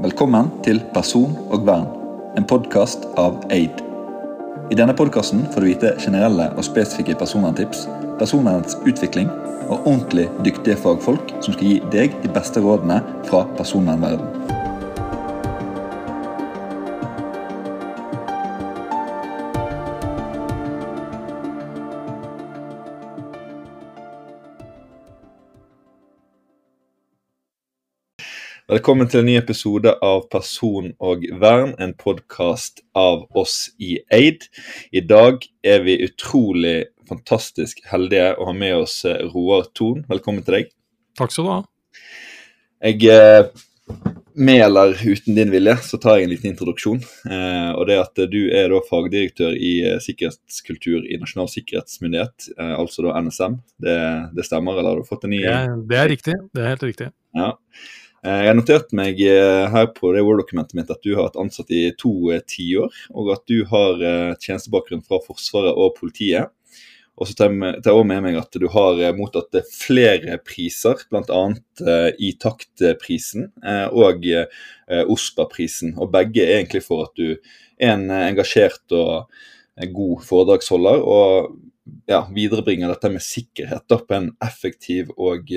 Velkommen til Person og vern, en podkast av Aid. I denne podkasten får du vite generelle og spesifikke personverntips, personvernets utvikling og ordentlig dyktige fagfolk som skal gi deg de beste rådene fra personvernverdenen. Velkommen til en ny episode av Person og vern, en podkast av oss i Aid. I dag er vi utrolig fantastisk heldige å ha med oss eh, Roar Thon. Velkommen til deg. Takk skal du ha. Jeg, eh, med eller uten din vilje, så tar jeg en liten introduksjon. Eh, og det at Du er da fagdirektør i sikkerhetskultur i Nasjonal sikkerhetsmyndighet, altså da NSM. Det, det stemmer, eller har du fått en ny det, det er riktig. Det er helt riktig. Ja. Eh, jeg har notert meg eh, her på det Word-dokumentet mitt at du har vært ansatt i to eh, tiår, og at du har tjenestebakgrunn fra Forsvaret og politiet. Og så tar jeg også med meg at du har mottatt flere priser, bl.a. i taktprisen og OSPA-prisen. Og begge er egentlig for at du er en engasjert og god foredragsholder, og ja, viderebringer dette med sikkerhet da, på en effektiv og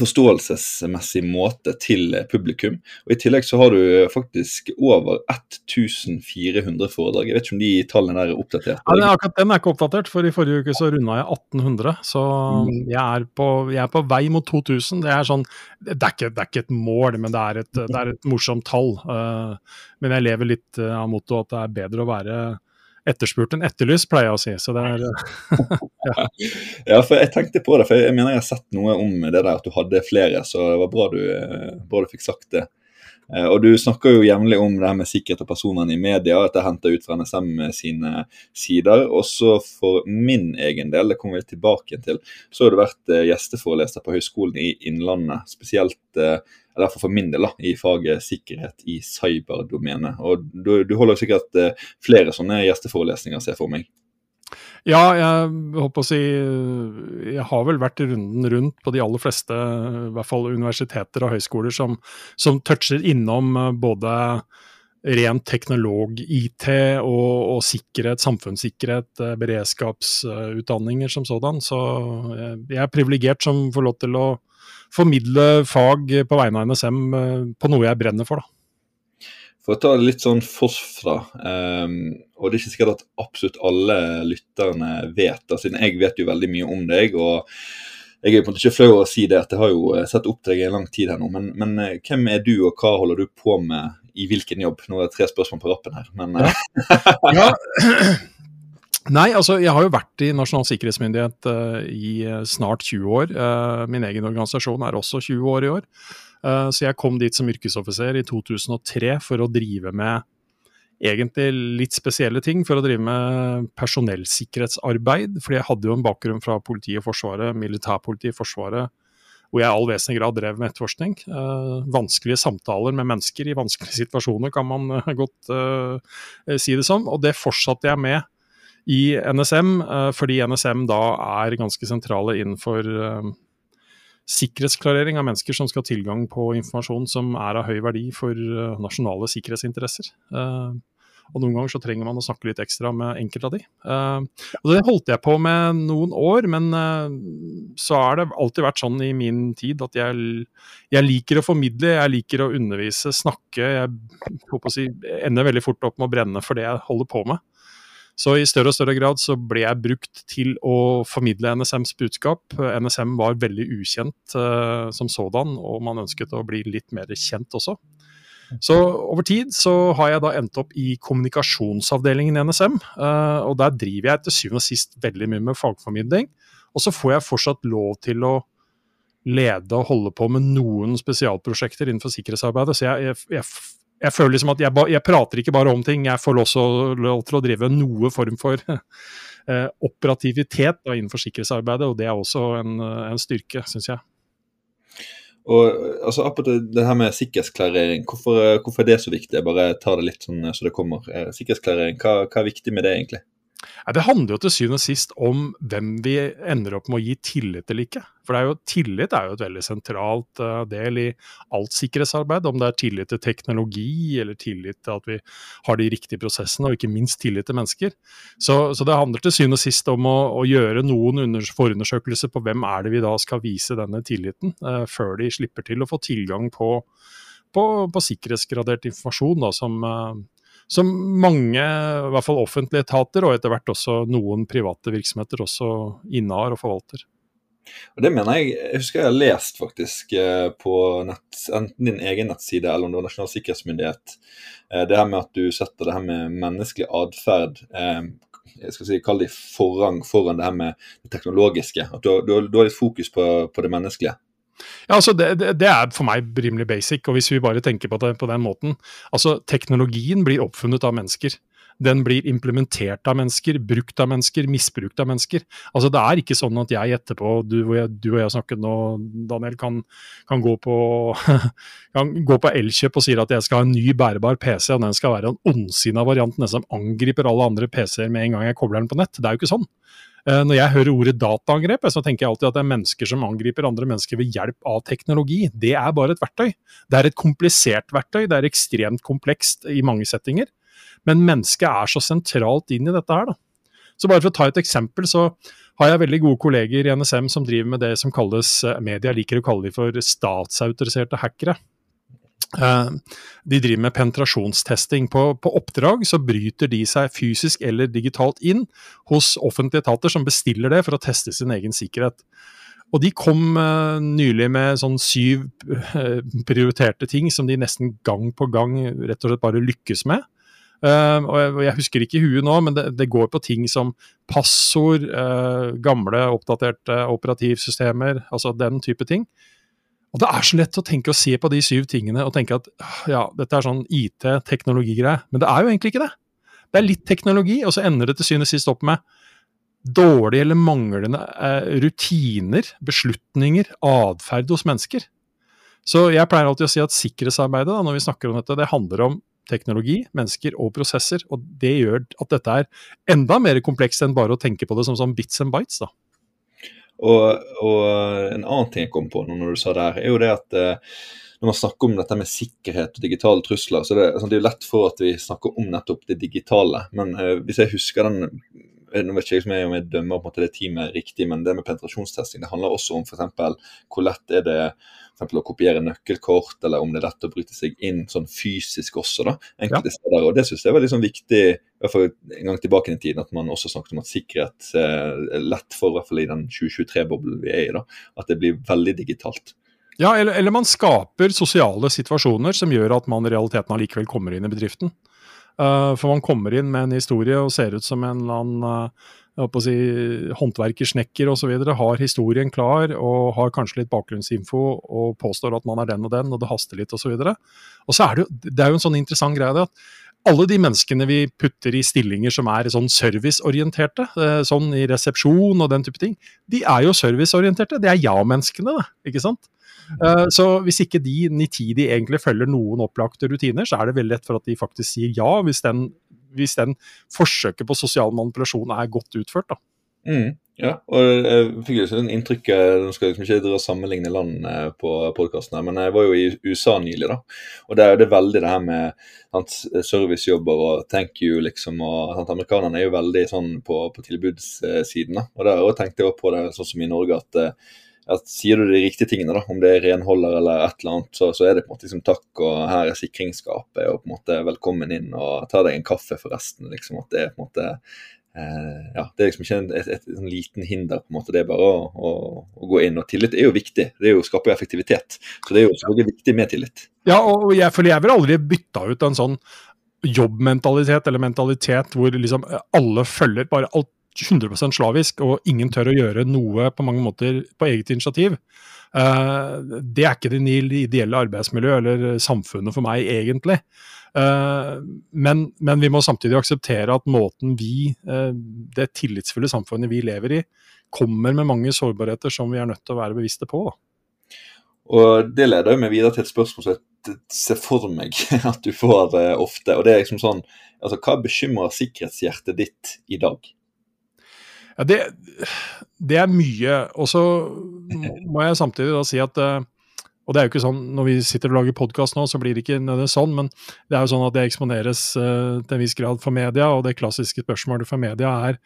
forståelsesmessig måte til publikum. Og I tillegg så har du faktisk over 1400 foredrag. Jeg vet ikke om de tallene der er oppdatert? Ja, den, akkurat den er ikke oppdatert, for i forrige uke så runda jeg 1800. Så mm. jeg, er på, jeg, er på, vei mot 2000. Det er, sånn, det er, ikke, det er ikke, et mål, men det er et, det er et morsomt tall. Uh, men jeg lever litt uh, av mottoet at det er bedre å være etterspurt enn etterlyst, pleier jeg å si. Så det er ja. ja. for jeg tenkte på det, for jeg mener jeg har sett noe om det der at du hadde flere, så det var bra du, bra du fikk sagt det. Eh, og Du snakker jo jevnlig om det her med sikkerhet og personvern i media, at det er henta ut fra NSM sine sider. Også for min egen del, det kommer vi tilbake til, så har du vært eh, gjesteforeleser på Høgskolen i Innlandet. Spesielt eh, i hvert for min del, da, i faget sikkerhet i cyberdomenet. Og du, du holder sikkert eh, flere sånne gjesteforelesninger, ser jeg for meg. Ja, jeg håper å si Jeg har vel vært runden rundt på de aller fleste, i hvert fall universiteter og høyskoler, som, som toucher innom eh, både rent teknolog-IT og, og, sikkerhet, samfunnssikkerhet, eh, beredskapsutdanninger som sådan. Så jeg er privilegert som får lov til å formidle fag på vegne av NSM eh, på noe jeg brenner for. da. For å ta det litt sånn forfra, um, og det er ikke sikkert at absolutt alle lytterne vet det, siden jeg vet jo veldig mye om deg. og jeg er på en måte ikke flau over å si det, at jeg har jo eh, sett opp til deg i en lang tid her nå. Men, men, eh, hvem er du, og hva holder du på med i hvilken jobb? Nå er det tre spørsmål på rappen her, men ja. Nei, altså jeg har jo vært i Nasjonal sikkerhetsmyndighet uh, i uh, snart 20 år. Uh, min egen organisasjon er også 20 år i år. så jeg kom dit som yrkesoffiser i 2003 for å drive med egentlig litt spesielle ting. For å drive med personellsikkerhetsarbeid. Fordi jeg hadde jo en bakgrunn fra politiet og Forsvaret, militærpolitiet, Forsvaret, hvor jeg i all vesentlig grad drev med etterforskning. vanskelige samtaler med mennesker i vanskelige situasjoner, kan man godt si det som. Og det fortsatte jeg med i NSM, eh, fordi NSM da er ganske sentrale innenfor eh, sikkerhetsklarering av mennesker som skal ha tilgang på informasjon som er av høy verdi for eh, nasjonale sikkerhetsinteresser. Og noen ganger så trenger man å snakke litt ekstra med enkelte av de. og Det holdt jeg på med noen år, men så har det alltid vært sånn i min tid at jeg, jeg liker å formidle, jeg liker å undervise, snakke. Jeg håper å si, ender veldig fort opp med å brenne for det jeg holder på med. Så i større og større grad så ble jeg brukt til å formidle NSMs budskap. NSM var veldig ukjent uh, som sådan, og man ønsket å bli litt mer kjent også. Så over tid så har jeg da endt opp i kommunikasjonsavdelingen i NSM. Uh, eh, og der driver jeg til syvende og sist veldig mye med fagformidling. Og så får jeg fortsatt lov til å lede og holde på med noen spesialprosjekter innenfor sikkerhetsarbeidet. Så jeg, jeg, jeg jeg føler liksom at jeg, jeg, prater ikke bare om ting, jeg får også lov til å drive noe form for eh, operativitet da, innenfor sikkerhetsarbeidet, og det er også en, en styrke, syns jeg. Og altså, Apropos det her med sikkerhetsklarering, hvorfor, hvorfor, er det så viktig? Jeg bare tar det litt sånn så det kommer. Eh, sikkerhetsklarering, hva, hva, er viktig med det, egentlig? Det handler jo til syvende og sist om hvem vi ender opp med å gi tillit til ikke. For er jo, tillit er jo et veldig sentralt uh, del i alt sikkerhetsarbeid. Om det er tillit til teknologi, eller tillit til at vi har de riktige prosessene, og ikke minst tillit til mennesker. Så, så det handler til syvende og sist om å, å gjøre noen forundersøkelser på hvem er det vi da skal vise denne tilliten, eh, før de slipper til å få tilgang på, på, på sikkerhetsgradert informasjon da, som uh, som mange, i hvert fall offentlige etater, og etter hvert også noen private virksomheter, også innehar og forvalter. Og Det mener jeg jeg husker jeg har lest faktisk eh, på nett, enten din egen nettside eller om det var Nasjonal sikkerhetsmyndighet. Eh, det her med at du setter det her med menneskelig atferd eh, jeg skal si, Kall det forrang foran det her med det teknologiske. At du, du, du har litt fokus på, på det menneskelige. Ja, altså det, det, er for meg rimelig basic. og Hvis vi bare tenker på det på den måten altså Teknologien blir oppfunnet av mennesker. Den blir implementert av mennesker, brukt av mennesker, misbrukt av mennesker. Altså Det er ikke sånn at jeg etterpå, du, og jeg, du og jeg snakket nå, Daniel, kan, kan gå på, på Elkjøp og sier at jeg skal ha en ny bærbar PC, og den skal være en ondsinna variant som angriper alle andre PC-er med en gang jeg kobler den på nett. Det er jo ikke sånn. Eh, når jeg hører ordet dataangrep, så tenker jeg alltid at det er mennesker som angriper andre mennesker ved hjelp av teknologi. Det er bare et verktøy. Det er et komplisert verktøy, det er ekstremt komplekst i mange settinger. Men mennesket er så sentralt inn i dette her, da. Så bare for å ta et eksempel, så har jeg veldig gode kolleger i NSM som driver med det som kalles, eh, media liker å kalle de for statsautoriserte hackere. Eh, de driver med penetrasjonstesting. På, på, oppdrag så bryter de seg fysisk eller digitalt inn hos offentlige etater som bestiller det for å teste sin egen sikkerhet. Og de kom uh, nylig med sånn syv uh, prioriterte ting som de nesten gang på gang rett og slett bare lykkes med. Uh, og jeg, jeg, husker ikke i huet nå, men det, det, går på ting som passord, gamle oppdaterte operativsystemer, altså den type ting. Og Det er så lett å tenke og se på de syv tingene og tenke at ja, dette er sånn IT-teknologigreie, men det er jo egentlig ikke det. Det er litt teknologi, og så ender det til syvende og sist opp med dårlige eller manglende eh, rutiner, beslutninger, atferd hos mennesker. Så jeg pleier alltid å si at sikkerhetsarbeidet da, når vi snakker om dette, det handler om teknologi, mennesker og prosesser. Og det gjør at dette er enda mer komplekst enn bare å tenke på det som, sånn bits and bites. da. Og, og, en annen ting jeg kom på når du sa det her, er jo det at eh, når man snakker om dette med sikkerhet og digitale trusler, så det, altså, det er jo lett for at vi snakker om nettopp det digitale. Men eh, hvis jeg husker den nå vet ikke jeg om jeg dømmer på en måte det teamet riktig, men det med penetrasjonstesting det handler også om f.eks. hvor lett er det for å kopiere nøkkelkort, eller om det er lett å bryte seg inn sånn fysisk også. da, enkelte ja. steder, og Det syns jeg var liksom viktig i hvert fall en gang tilbake i tiden, at man også snakket om at sikkerhet er lett for, i hvert fall i den 2023-boblen vi er i, da, at det blir veldig digitalt. Ja, eller, eller, man skaper sosiale situasjoner som gjør at man i realiteten allikevel kommer inn i bedriften. Uh, for man kommer inn med en historie og ser ut som en eller annen uh, å si, håndverker, snekker osv. har historien klar og har kanskje litt bakgrunnsinfo og påstår at man er den og den, og det haster litt osv. Og, og så er det, jo, det er jo en sånn interessant greie at alle de menneskene vi putter i stillinger som er sånn serviceorienterte, eh, sånn i resepsjon og den type ting, de er jo serviceorienterte. Det er ja-menneskene, ikke sant. Eh, så hvis ikke de nitidig egentlig følger noen opplagte rutiner, så er det veldig lett for at de faktisk sier ja, hvis den hvis den forsøket på sosial manipulasjon er godt utført. da. Mm, ja, og jeg fikk jo sånn inntrykket Nå skal jeg liksom ikke dra sammenligne land eh, på podkasten, men jeg var jo i USA nylig. da, og Der er det veldig det her med sant, servicejobber og thank you, liksom. og sant, Amerikanerne er jo veldig sånn på, på tilbudssiden. da, og Der tenkte jeg på det sånn som i Norge at eh, at sier du de riktige tingene, da, om det er renholder eller et eller annet, så, så er det på en måte liksom takk, og her er sikringsskapet, og på en måte velkommen inn, og ta deg en kaffe forresten. liksom, at det er på en måte eh, ja, Det er liksom ikke en, et, et, et, liten hinder, på en måte, det er bare å, å, å, gå inn. Og tillit er jo viktig, det er jo skaper jo effektivitet. Så det er jo selvfølgelig viktig med tillit. Ja, og jeg føler jeg vil aldri bytta ut en sånn jobbmentalitet eller mentalitet hvor liksom alle følger bare alt 100% slavisk, og ingen tør å gjøre noe på mange måter på eget initiativ. Uh, det er ikke det ideelle arbeidsmiljøet eller samfunnet for meg, egentlig. Uh, men, men, vi må samtidig akseptere at måten vi, uh, det tillitsfulle samfunnet vi lever i, kommer med mange sårbarheter som vi er nødt til å være bevisste på. Og det leder jo meg videre til et spørsmål som jeg ser for meg at du får ofte. Og det er liksom sånn altså Hva bekymrer sikkerhetshjertet ditt i dag? Ja, det, det er mye. Og så må jeg samtidig da si at uh, og det er jo ikke sånn, Når vi sitter og lager podkast nå, så blir det ikke nødvendigvis sånn, men det er jo sånn at det eksponeres uh, til en viss grad for media, og det klassiske spørsmålet for media er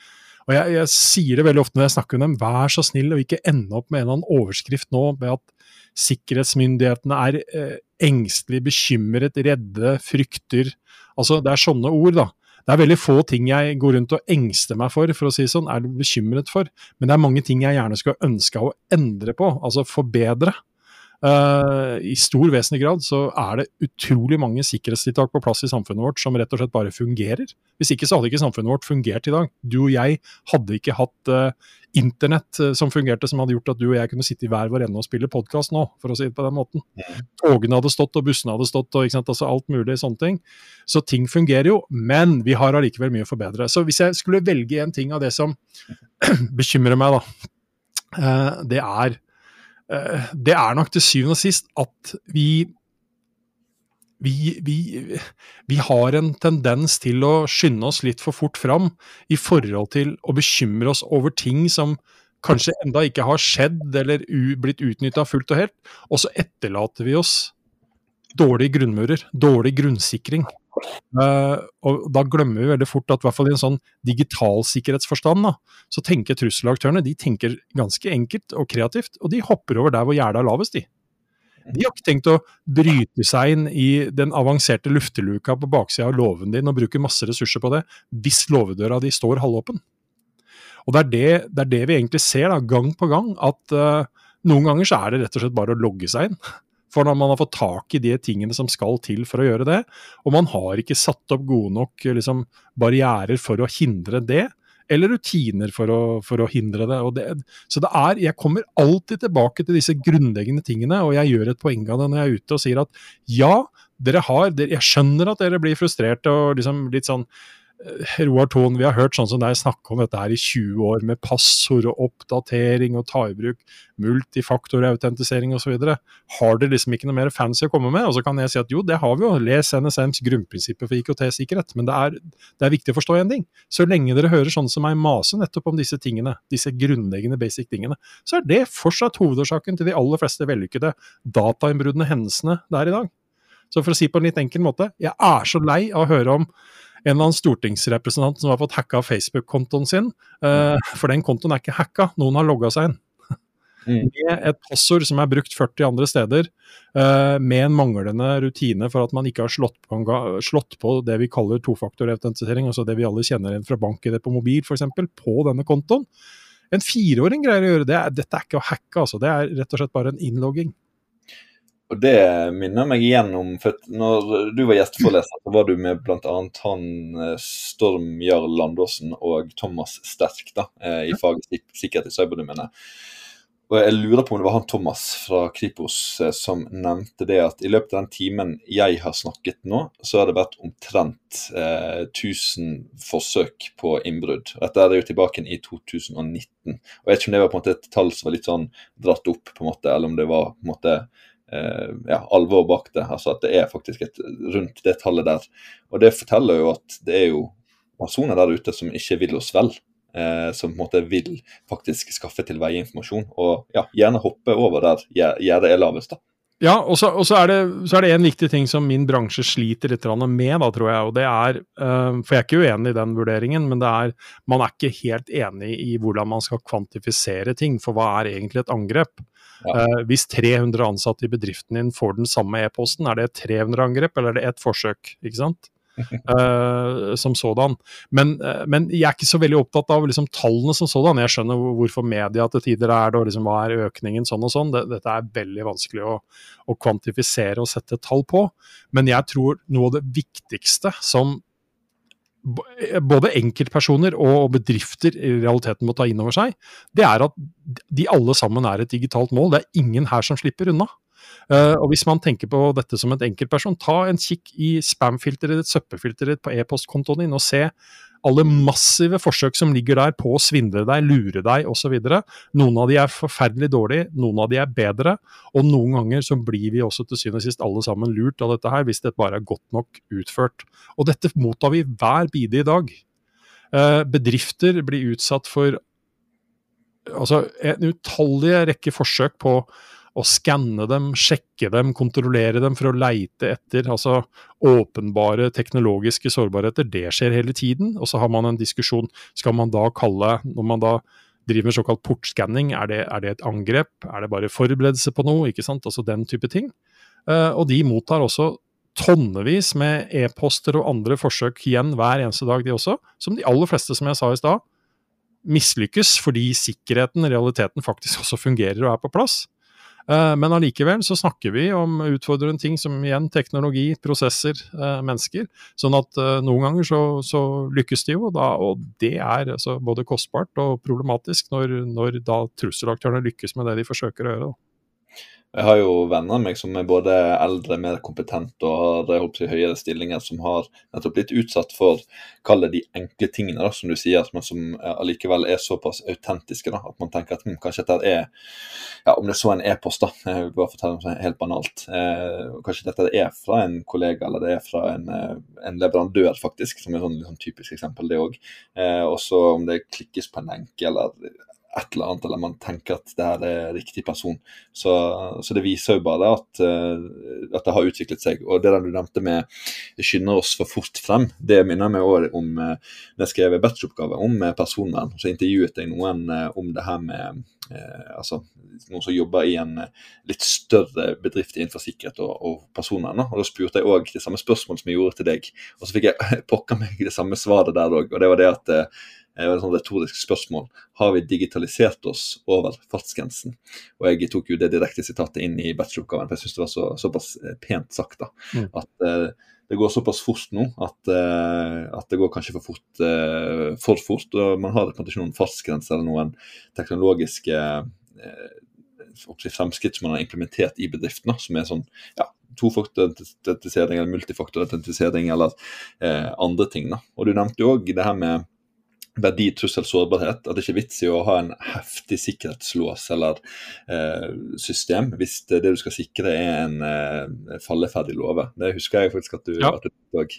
og jeg, jeg, sier det veldig ofte når jeg snakker med dem, vær så snill og ikke ende opp med en eller annen overskrift nå med at sikkerhetsmyndighetene er eh, engstelig, bekymret, redde, frykter. Altså, det er sånne ord, da. Det er veldig få ting jeg går rundt og engster meg for, for å si sånn, er bekymret for. Men det er mange ting jeg gjerne skulle ønske å endre på, altså forbedre. Uh, I stor vesentlig grad så er det utrolig mange sikkerhetstiltak på plass i samfunnet vårt som rett og slett bare fungerer. Hvis ikke så hadde ikke samfunnet vårt fungert i dag. Du og jeg hadde ikke hatt uh, internett uh, som fungerte, som hadde gjort at du og jeg kunne sitte i hver vår ende og spille podkast nå, for å si det på den måten. Togene hadde stått, og bussene hadde stått, og altså alt mulig sånne ting. Så ting fungerer jo, men vi har allikevel mye å forbedre. Så hvis jeg skulle velge en ting av det som bekymrer meg, da, det er det er nok til syvende og sist at vi, vi, vi vi, har en tendens til å skynde oss litt for fort fram i forhold til å bekymre oss over ting som kanskje enda ikke har skjedd eller blitt utnytta fullt og helt, og så etterlater vi oss dårlige grunnmurer, dårlig grunnsikring. Uh, og Da glemmer vi veldig fort at i hvert fall i en sånn digital sikkerhetsforstand, da, så tenker trusselaktørene de tenker ganske enkelt og kreativt, og de hopper over der hvor gjerdet er lavest. De De har ikke tenkt å bryte seg inn i den avanserte lufteluka på baksida av låven din og bruke masse ressurser på det, hvis låvedøra di står halvåpen. Og det er det, det er det, vi egentlig ser da, gang på gang, at uh, noen ganger så er det rett og slett bare å logge seg inn. For når man har fått tak i de tingene som skal til for å gjøre det, og man har ikke satt opp gode nok liksom, barrierer for å hindre det, eller rutiner for å, for å hindre det. det. Så det er, jeg kommer alltid tilbake til disse grunnleggende tingene, og jeg gjør et poeng av det når jeg er ute og sier at ja, dere har, jeg skjønner at dere blir frustrerte og liksom litt sånn Roar Thon, vi har hørt sånn som deg snakke om dette her i 20 år, med passord og oppdatering og ta i bruk multifaktorautentisering osv. Har dere liksom ikke noe mer fancy å komme med? Og så kan jeg si at jo, det har vi jo. Les NSMs grunnprinsipper for IKT-sikkerhet. Men det er, det er, viktig å forstå en ting. Så lenge dere hører sånn som meg mase nettopp om disse tingene, disse grunnleggende basic tingene, så er det fortsatt hovedårsaken til de aller fleste vellykkede datainnbruddene hendelsene der i dag. Så for å si på en litt enkel måte, jeg er så lei av å høre om en eller annen stortingsrepresentant som har fått hacka Facebook-kontoen sin. Uh, for den kontoen er ikke hacka, noen har logga seg inn. Mm. Med et passord som er brukt 40 andre steder, uh, med en manglende rutine for at man ikke har slått på, slått på det vi kaller tofaktorautentisering, altså det vi alle kjenner igjen fra bank-ID på mobil f.eks., på denne kontoen. En fireåring greier å gjøre det. Dette er ikke å hacke, altså. Det er rett og slett bare en innlogging. Og det minner meg igjen om for når du var gjesteforeleser, så var du med bl.a. han eh, Storm Jarl Landåsen og Thomas Sterk da, eh, i faget sikkerhet i cyberdomenet. Og jeg lurer på om det var han Thomas fra Kripos eh, som nevnte det at i løpet av den timen jeg har snakket nå, så har det vært omtrent eh, 1000 forsøk på innbrudd. Dette er det jo tilbake i 2019. Og Jeg vet ikke om det var på en måte et tall som var litt sånn dratt opp, på en måte, eller om det var på en måte ja, alvor bak det. Altså at det er faktisk et, rundt det tallet der. Og det forteller jo at det er jo personer der ute som ikke vil oss vel. Eh, som på en måte vil faktisk skaffe til veie informasjon, og ja, gjerne hoppe over der gjerdet er lavest. da. Ja, og så, er det, så er det en viktig ting som min bransje sliter litt med, da, tror jeg. og det er, uh, For jeg er ikke uenig i den vurderingen, men det er, man er ikke helt enig i hvordan man skal kvantifisere ting. For hva er egentlig et angrep? Ja. Uh, hvis 300 ansatte i bedriften din får den samme e-posten, er det 300-angrep eller er det ett forsøk? ikke sant? Uh, som sådan. Men, uh, men, jeg er ikke så veldig opptatt av liksom, tallene som sådan. Jeg skjønner hvorfor media til tider er det, og liksom, hva er økningen sånn og sånn. Dette er veldig vanskelig å, å, kvantifisere og sette tall på. Men jeg tror noe av det viktigste som både enkeltpersoner og bedrifter i realiteten må ta inn over seg, det er at de alle sammen er et digitalt mål. Det er ingen her som slipper unna. Uh, og Hvis man tenker på dette som en enkeltperson, ta en kikk i spam-filteret ditt, søppelfilteret på e-postkontoen din, og se alle massive forsøk som ligger der på å svindle deg, lure deg osv. Noen av de er forferdelig dårlige, noen av de er bedre, og noen ganger så blir vi også til syvende og sist alle sammen lurt av dette her, hvis det bare er godt nok utført. Og dette mottar vi hver bide i dag. Eh, bedrifter blir utsatt for altså, en utallig rekke forsøk på å skanne dem, sjekke dem, kontrollere dem for å leite etter altså åpenbare teknologiske sårbarheter. Det skjer hele tiden. Og så har man en diskusjon. Skal man da kalle, når man da driver med såkalt portskanning, er, er, det et angrep? Er det bare forberedelse på noe? ikke sant? Altså den type ting. Uh, og de mottar også tonnevis med e-poster og andre forsøk igjen hver eneste dag, de også. Som de aller fleste, som jeg sa i stad, mislykkes fordi sikkerheten, realiteten, faktisk også fungerer og er på plass. Eh, men allikevel så snakker vi om utfordrende ting som igjen teknologi, prosesser, eh, mennesker. Sånn at eh, noen ganger så, så lykkes de jo, da, og det er altså både kostbart og problematisk når, når da trusselaktørene lykkes med det de forsøker å gjøre. Da. Jeg har jo venner av meg som er både eldre, mer kompetente og har jeg, høyere stillinger, som har nettopp blitt utsatt for kall det de enkle tingene, da, som du sier, men som allikevel er såpass autentiske da, at man tenker at hm, kanskje dette er ja, Om det så er en e-post, da, jeg vil bare fortelle det helt banalt. Eh, kanskje dette er fra en kollega eller det er fra en, eh, en leverandør, faktisk, som er sånn, liksom, typisk eksempel, det òg. Eh, også om det klikkes på en lenke eller et eller annet, eller man tenker at det her er riktig person. Så, så det viser jo bare at, uh, at, det har utviklet seg. Og det der du nevnte med 'skynder oss for fort frem', det minner meg òg om da når jeg skrev bacheloroppgave om uh, personvern. Så intervjuet jeg noen om det her med altså, noen som jobber i en litt større bedrift innenfor sikkerhet og, og personvern. Og Da spurte jeg òg det samme spørsmålet som jeg gjorde til deg. Og så fikk jeg pokker meg det samme svaret der òg. Og det var det at et sånn retorisk spørsmål. Har vi digitalisert oss over fartsgrensen? Og jeg tok jo det direkte sitatet inn i bacheloroppgaven, for jeg syns det var så, såpass eh, pent sagt. da, mm. At uh, det går såpass fort nå at, uh, at, det går kanskje for fort. Uh, for fort, og Man har på en måte ikke noen fartsgrense eller noen teknologiske fremskritt som man har implementert i bedriftene, som er sånn ja, tofaktorautentisering eller multifaktorautentisering eller eh, andre ting. da. Og Du nevnte jo òg det her med verdi, trussel, sårbarhet. At det ikke er vits i å ha en heftig sikkerhetslås eller eh, system hvis det, det, du skal sikre er en eh, falleferdig låve. Det husker jeg faktisk at du, ja. at dag.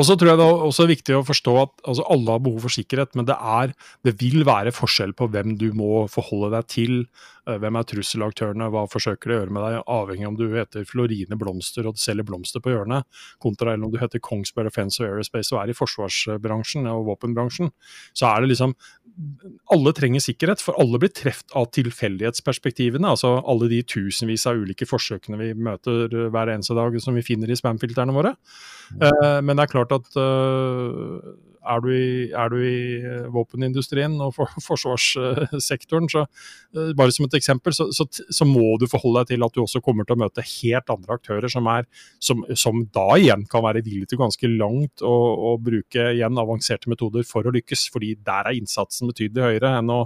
Og så tror jeg det er også viktig å forstå at altså, alle har behov for sikkerhet, men det, er, det vil være forskjell på hvem du må forholde deg til. Eh, hvem er trusselaktørene, hva forsøker de å gjøre med deg, avhengig av om du heter Florine Blomster og selger blomster på hjørnet, kontra eller om du heter Kongsberg Defence og Aerospace og er i forsvarsbransjen og våpenbransjen. Så er det liksom Alle trenger sikkerhet, for alle blir truffet av tilfeldighetsperspektivene. Altså alle de tusenvis av ulike forsøkene vi møter hver eneste dag som vi finner i spamfilterne våre. Eh, men det er klart at er, du i, er, du i, eh, våpenindustrien og for, forsvarssektoren, så uh, bare som et eksempel, så, så, så, må du forholde deg til at du også kommer til å møte helt andre aktører som, er, som, som da igjen kan være villige til ganske langt å, å bruke igjen avanserte metoder for å lykkes, fordi der er innsatsen betydelig høyere enn å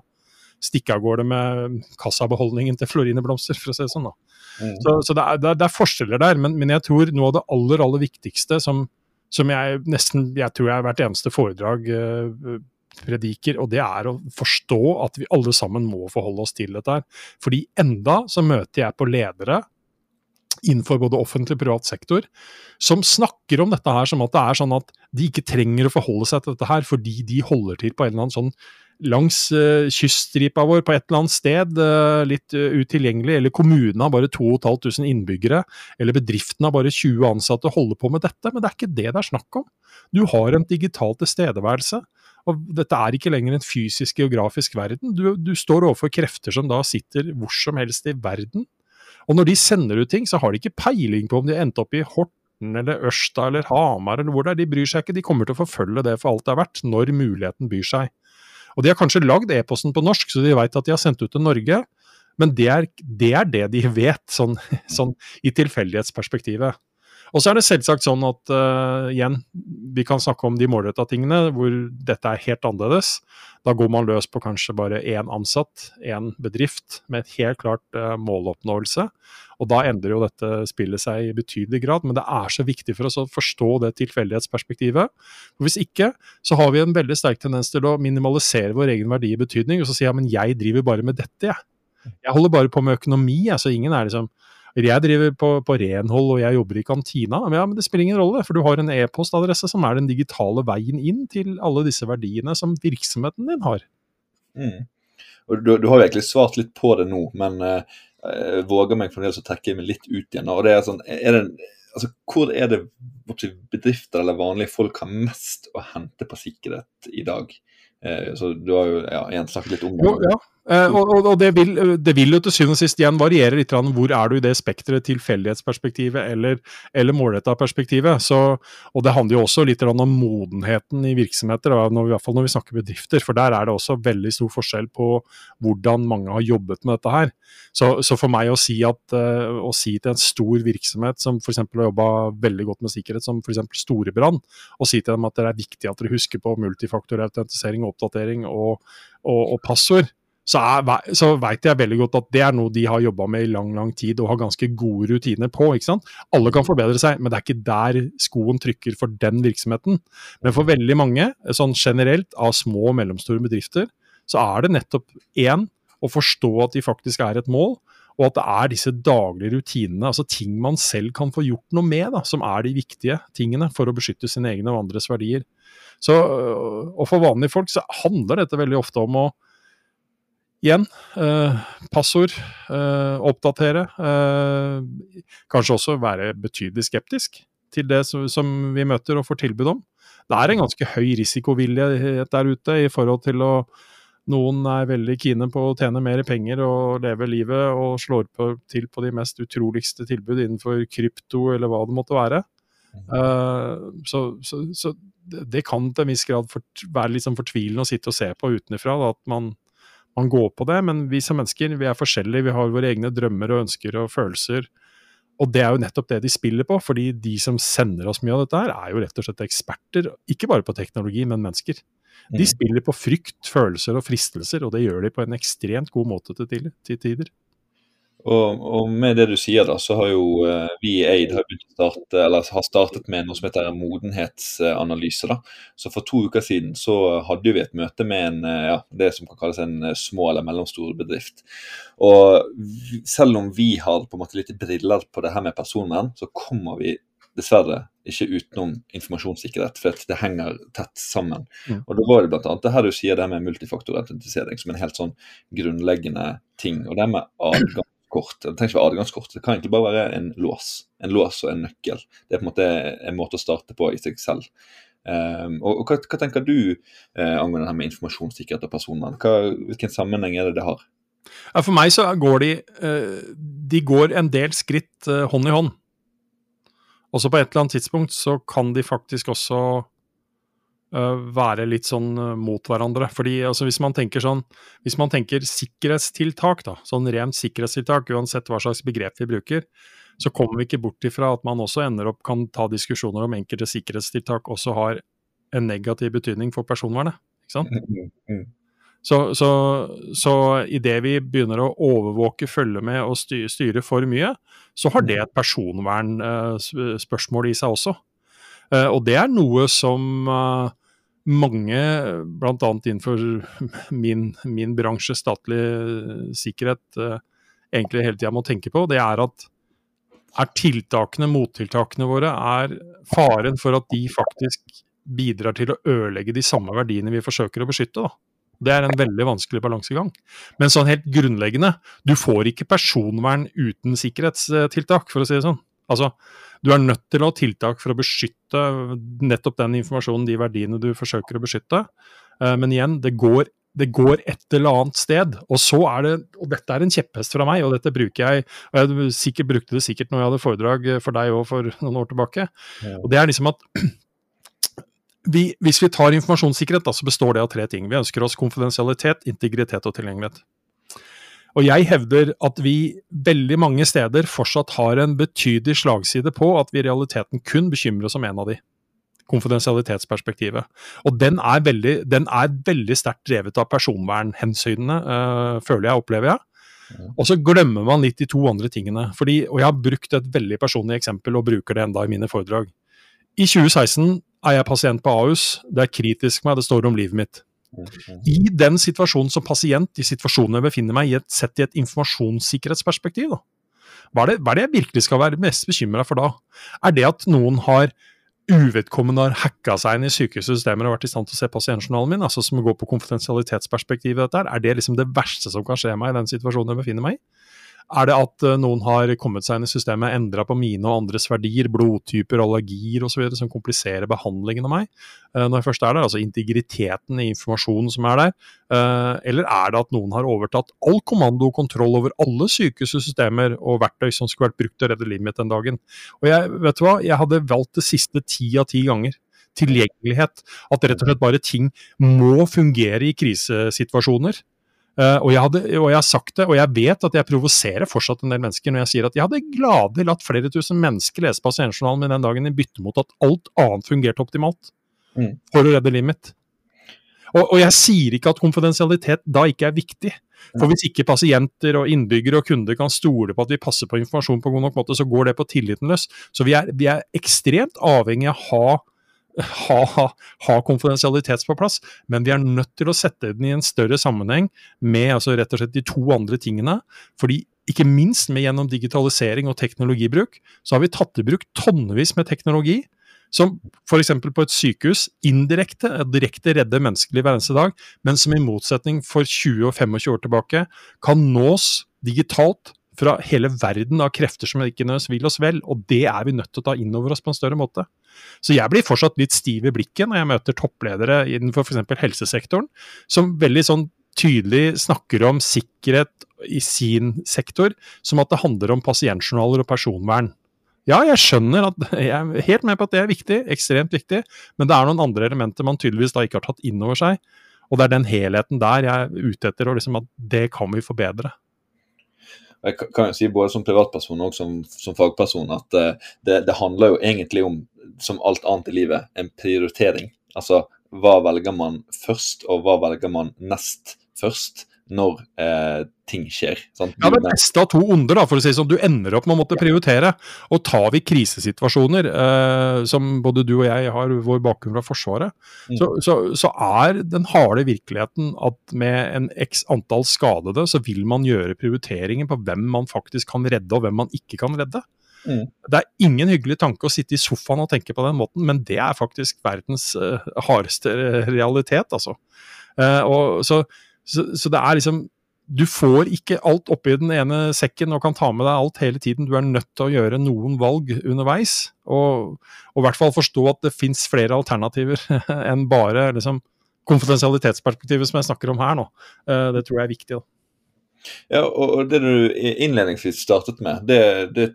stikke av gårde med kassabeholdningen til Florineblomster, for å si det sånn. da. Mm. Så, så det, er, det, er, forskjeller der, men, men, jeg tror noe av det aller, aller viktigste som, som jeg nesten jeg tror jeg hvert eneste foredrag uh, prediker, og det er å forstå at vi alle sammen må forholde oss til dette. her. Fordi enda så møter jeg på ledere innenfor både offentlig og privat sektor, som snakker om dette her som at det er sånn at de ikke trenger å forholde seg til dette her fordi de holder til på en eller annen sånn langs uh, kyststripa vår på et eller annet sted, uh, litt uh, utilgjengelig, eller kommunen har bare 2500 innbyggere, eller bedriften har bare 20 ansatte holder på med dette, men det er ikke det det er snakk om. Du har en digital tilstedeværelse. Og dette er ikke lenger en fysisk geografisk verden. Du, du står overfor krefter som da sitter hvor som helst i verden. Og når de sender ut ting, så har de ikke peiling på om de har endt opp i Horten eller Ørsta eller Hamar eller hvor det er. De bryr seg ikke, de kommer til å forfølge det for alt det er verdt, når muligheten byr seg. Og de har kanskje lagd e-posten på norsk, så de veit at de har sendt ut til Norge. Men det er det, er det de vet, sånn, sånn i tilfeldighetsperspektivet. Og så er det selvsagt sånn at uh, igjen, vi kan snakke om de målretta tingene hvor dette er helt annerledes. Da går man løs på kanskje bare én ansatt, én bedrift, med et helt klart uh, måloppnåelse. Og da endrer jo dette spillet seg i betydelig grad, men det er så viktig for oss å forstå det tilfeldighetsperspektivet. For Hvis ikke, så har vi en veldig sterk tendens til å minimalisere vår egen verdi i betydning, og så sier jeg men jeg driver bare med dette, jeg. Jeg holder bare på med økonomi, jeg, så ingen er liksom jeg driver på, på, renhold og jeg jobber i kantina. Men, ja, men det spiller ingen rolle, for du har en e-postadresse som er den digitale veien inn til alle disse verdiene som virksomheten din har. Mm. Og du, du, har jo egentlig svart litt på det nå, men uh, jeg våger meg fremdeles å trekke meg litt ut igjen. og det er sånn, er det, altså, Hvor er det bedrifter eller vanlige folk har mest å hente på sikkerhet i dag? Uh, så du har jo ja, igjen snakket litt om det. Jo, ja. Uh, og, og det, vil, det, vil, jo til syvende og sist igjen variere litt hvor er du i det spekteret, tilfeldighetsperspektivet eller, eller målretta perspektivet. Så, og det handler jo også litt om modenheten i virksomheter, når i hvert fall når vi snakker bedrifter. For der er det også veldig stor forskjell på hvordan mange har jobbet med dette her. Så, så for meg å si, at, uh, å si til en stor virksomhet som f.eks. har jobba veldig godt med sikkerhet, som f.eks. Storebrand, og si til dem at det er viktig at dere husker på multifaktorautentisering og oppdatering og, og, og passord så, er, så veit jeg veldig godt at det er noe de har jobba med i lang lang tid og har ganske gode rutiner på. ikke sant? Alle kan forbedre seg, men det er ikke der skoen trykker for den virksomheten. Men for veldig mange, sånn generelt av små og mellomstore bedrifter, så er det nettopp én å forstå at de faktisk er et mål, og at det er disse daglige rutinene, altså ting man selv kan få gjort noe med, da, som er de viktige tingene for å beskytte sine egne og andres verdier. Så, og For vanlige folk så handler dette veldig ofte om å Igjen, eh, passord, eh, oppdatere. Eh, kanskje også være betydelig skeptisk til det som, som, vi møter og får tilbud om. Det er en ganske høy risikovillighet der ute i forhold til å Noen er veldig kine på å tjene mer penger og leve livet og slår på, til på de mest utroligste tilbud innenfor krypto eller hva det måtte være. Uh, så, så, så, det kan til en viss grad for, være litt sånn fortvilende å sitte og se på utenfra. at man man går på det, men vi som mennesker vi er forskjellige. Vi har våre egne drømmer og ønsker og følelser. Og det er jo nettopp det de spiller på, fordi de som sender oss mye av dette her, er jo rett og slett eksperter, ikke bare på teknologi, men mennesker. De mm. spiller på frykt, følelser og fristelser, og det gjør de på en ekstremt god måte til, til tider. Og, og, med det du sier, da, så har jo uh, vi i Aid har, starte, har, startet med noe som heter modenhetsanalyse. da. Så For to uker siden så hadde vi et møte med en, uh, ja, det som kan kalles en uh, små eller mellomstor bedrift. Og Selv om vi har på en måte litt briller på det her med personvern, så kommer vi dessverre ikke utenom informasjonssikkerhet, for det henger tett sammen. Mm. Og Da var det bl.a. det her du sier det med multifaktorautentisering som en helt sånn grunnleggende ting. Og det med adgang kort. Det trenger ikke være adgangskort. Det kan egentlig bare være en lås. En lås og en nøkkel. Det er på en måte en måte å starte på i seg selv. Um, og, og hva, hva, tenker du uh, angående her med informasjonssikkerhet og personvern? Hvilken sammenheng er det det har? Ja, for meg så går de uh, De går en del skritt uh, hånd i hånd. Og så på et eller annet tidspunkt så kan de faktisk også Eh, være litt sånn eh, mot hverandre. Fordi altså, hvis man tenker sånn Hvis man tenker sikkerhetstiltak, da, sånn rent sikkerhetstiltak, uansett hva slags begrep vi bruker, så kommer vi ikke bort ifra at man også ender opp kan ta diskusjoner om enkelte sikkerhetstiltak også har en negativ betydning for personvernet. ikke sant? Mm, mm. Så, så, så idet vi begynner å overvåke, følge med og styre, styre for mye, så har det et personvernspørsmål i seg også. Og det er noe som mange, bl.a. innenfor min, min, bransje, statlig sikkerhet, eh, egentlig hele tida må tenke på, det er at er tiltakene, mottiltakene våre, er faren for at de faktisk bidrar til å ødelegge de samme verdiene vi forsøker å beskytte. Da. Det er en veldig vanskelig balansegang. Men sånn helt grunnleggende, du får ikke personvern uten sikkerhetstiltak, for å si det sånn. Altså, du er nødt til å ha tiltak for å beskytte nettopp den informasjonen, de verdiene du forsøker å beskytte. Eh, men igjen, det går, det går et eller annet sted. Og så er det, og dette er en kjepphest fra meg, og dette bruker jeg og Jeg sikkert, brukte det sikkert når jeg hadde foredrag for deg òg for noen år tilbake. Og det er liksom at vi, hvis vi tar informasjonssikkerhet, da, så består det av tre ting. Vi ønsker oss konfidensialitet, integritet og tilgjengelighet. Og jeg hevder at vi veldig mange steder fortsatt har en betydelig slagside på at vi i realiteten kun bekymrer oss om en av de. Konfidensialitetsperspektivet. Og den er veldig, den er veldig sterkt drevet av personvernhensynene, øh, føler jeg, opplever jeg. Og så glemmer man litt de to andre tingene. Fordi, og jeg har brukt et veldig personlig eksempel, og bruker det enda i mine foredrag. I 2016 er jeg pasient på Ahus. Det er kritisk meg, det står om livet mitt. I den situasjonen som pasient, i situasjonen jeg befinner meg i, et, sett i et informasjonssikkerhetsperspektiv, da. Hva er, det, hva er det jeg virkelig skal være mest bekymra for da? Er det at noen har uvedkommende har hacka seg inn i sykehussystemer og vært i stand til å se pasientjournalen min, altså som går på konfidensialitetsperspektivet dette her, er det liksom det verste som kan skje meg i den situasjonen jeg befinner meg i? Er det at uh, noen har kommet seg inn i systemet, endra på mine og andres verdier, blodtyper, allergier osv., som kompliserer behandlingen av meg uh, når jeg først er der? Altså integriteten i informasjonen som er der. Uh, eller er det at noen har overtatt all kommando og kontroll over alle sykehussystemer og verktøy som skulle vært brukt til å redde livet mitt den dagen? Og jeg, vet du hva, jeg hadde valgt det siste ti av ti ganger tilgjengelighet. At rett og slett bare ting må fungere i krisesituasjoner. Uh, og, jeg hadde, og, jeg har sagt det, og jeg vet at jeg provoserer fortsatt en del mennesker når jeg sier at jeg hadde gladelig latt flere tusen mennesker lese pasientjournalen min den dagen i bytte mot at alt annet fungerte optimalt mm. for å redde livet mitt. Og, og, jeg sier ikke at konfidensialitet da ikke er viktig. For hvis ikke pasienter og innbyggere og kunder kan stole på at vi passer på informasjon på god nok måte, så går det på tilliten løs. Så vi er, vi er ekstremt avhengig av å ha ha, ha, konfidensialitet på plass, men vi er nødt til å sette den i en større sammenheng med altså rett og slett de to andre tingene. fordi ikke minst med gjennom digitalisering og teknologibruk, så har vi tatt i bruk tonnevis med teknologi som f.eks. på et sykehus indirekte direkte redder menneskeliv hver eneste dag, men som i motsetning for 20 og 25 år tilbake kan nås digitalt fra hele verden av krefter som ikke nødvendigvis vil oss vel, og det er vi nødt til å ta inn over oss på en større måte. Så jeg blir fortsatt litt stiv i blikket når jeg møter toppledere innenfor f.eks. helsesektoren, som veldig sånn tydelig snakker om sikkerhet i sin sektor som at det handler om pasientjournaler og personvern. Ja, jeg skjønner at jeg er helt med på at det er viktig, ekstremt viktig, men det er noen andre elementer man tydeligvis da ikke har tatt inn over seg. Og det er den helheten der jeg er ute etter, og liksom at det kan vi forbedre jeg kan jo si både som privatperson og som, som fagperson at uh, det, det, handler jo egentlig om, som alt annet i livet, en prioritering. Altså hva velger man først, og hva velger man nest først? Når eh, ting skjer. Sant? Ja, Det beste av to onder, da, for å si sånn. Du ender opp med å måtte prioritere. Og tar vi krisesituasjoner, eh, som både du og jeg har vår bakgrunn fra Forsvaret, mm. så, så, så, er den harde virkeligheten at med en x antall skadede, så vil man gjøre prioriteringer på hvem man faktisk kan redde, og hvem man ikke kan redde. Mm. Det er ingen hyggelig tanke å sitte i sofaen og tenke på den måten, men det er faktisk verdens uh, hardeste realitet, altså. Uh, og så så, så, det er liksom Du får ikke alt oppi den ene sekken og kan ta med deg alt hele tiden. Du er nødt til å gjøre noen valg underveis, og, og i hvert fall forstå at det fins flere alternativer enn bare liksom, konfidensialitetsperspektivet som jeg snakker om her nå. Uh, det tror jeg er viktig. da. Ja, og Det du innledningsvis startet med, det, det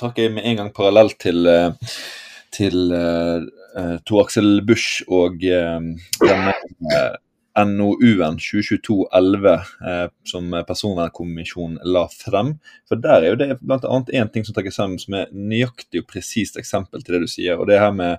trakk jeg med en gang parallelt til, eh, til uh, Tor Aksel Busch og uh, denne NOU-en 2022-11 eh, som Personvernkommisjonen la frem. For Der er jo det bl.a. én ting som trekkes frem som er nøyaktig og presist eksempel til det du sier. og det her med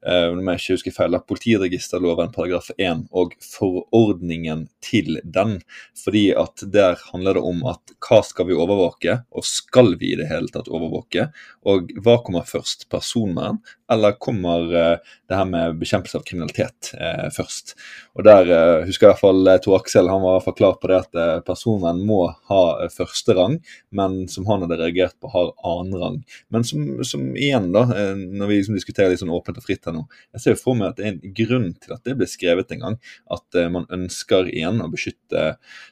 Eh, om jeg ikke husker feil, politiregisterloven paragraf 1 og forordningen til den. Fordi at der handler det om at hva skal vi overvåke, og skal vi i det hele tatt overvåke? Og hva kommer først, personvern, eller kommer uh, det her med bekjempelse av kriminalitet uh, først? Og der uh, husker jeg i hvert fall Tor Aksel han var klar på det at personvern må ha første rang, men som han hadde reagert på, har annen rang. Men som, som igjen, da, når vi liksom diskuterer litt sånn åpent og fritt her nå. Jeg ser jo for meg at det er en grunn til at det ble skrevet en gang. At man ønsker igjen å beskytte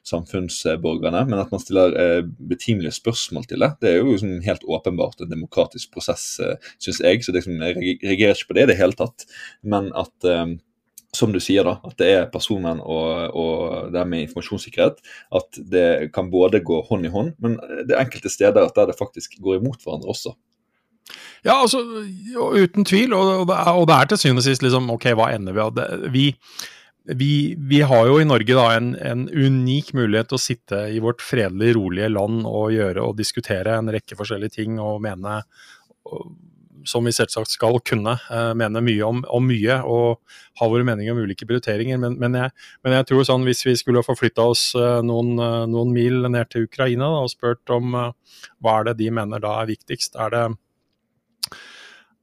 samfunnsborgerne, men at man stiller betimelige spørsmål til det. Det er jo liksom helt åpenbart en demokratisk prosess, eh, syns jeg. Så liksom, jeg reagerer ikke på det i det hele tatt. Men at som du sier, da, at det er personvern og, og det med informasjonssikkerhet. At det kan både gå hånd i hånd, men det er enkelte steder at der det faktisk går imot hverandre også. Ja, altså, uten tvil. Og, det, er, og det er til syvende og sist liksom, ok, hva ender vi av? Vi, vi, vi, har jo i Norge da en, en, unik mulighet til å sitte i vårt fredelige, rolige land og gjøre og diskutere en rekke forskjellige ting og mene som vi selvsagt skal kunne uh, mene mye om, om, mye og ha våre meninger om ulike prioriteringer. Men, men, jeg, men jeg, tror sånn hvis vi skulle forflytta oss uh, noen, uh, noen, mil ned til Ukraina da, og spurt om hva er det de mener da er viktigst, er det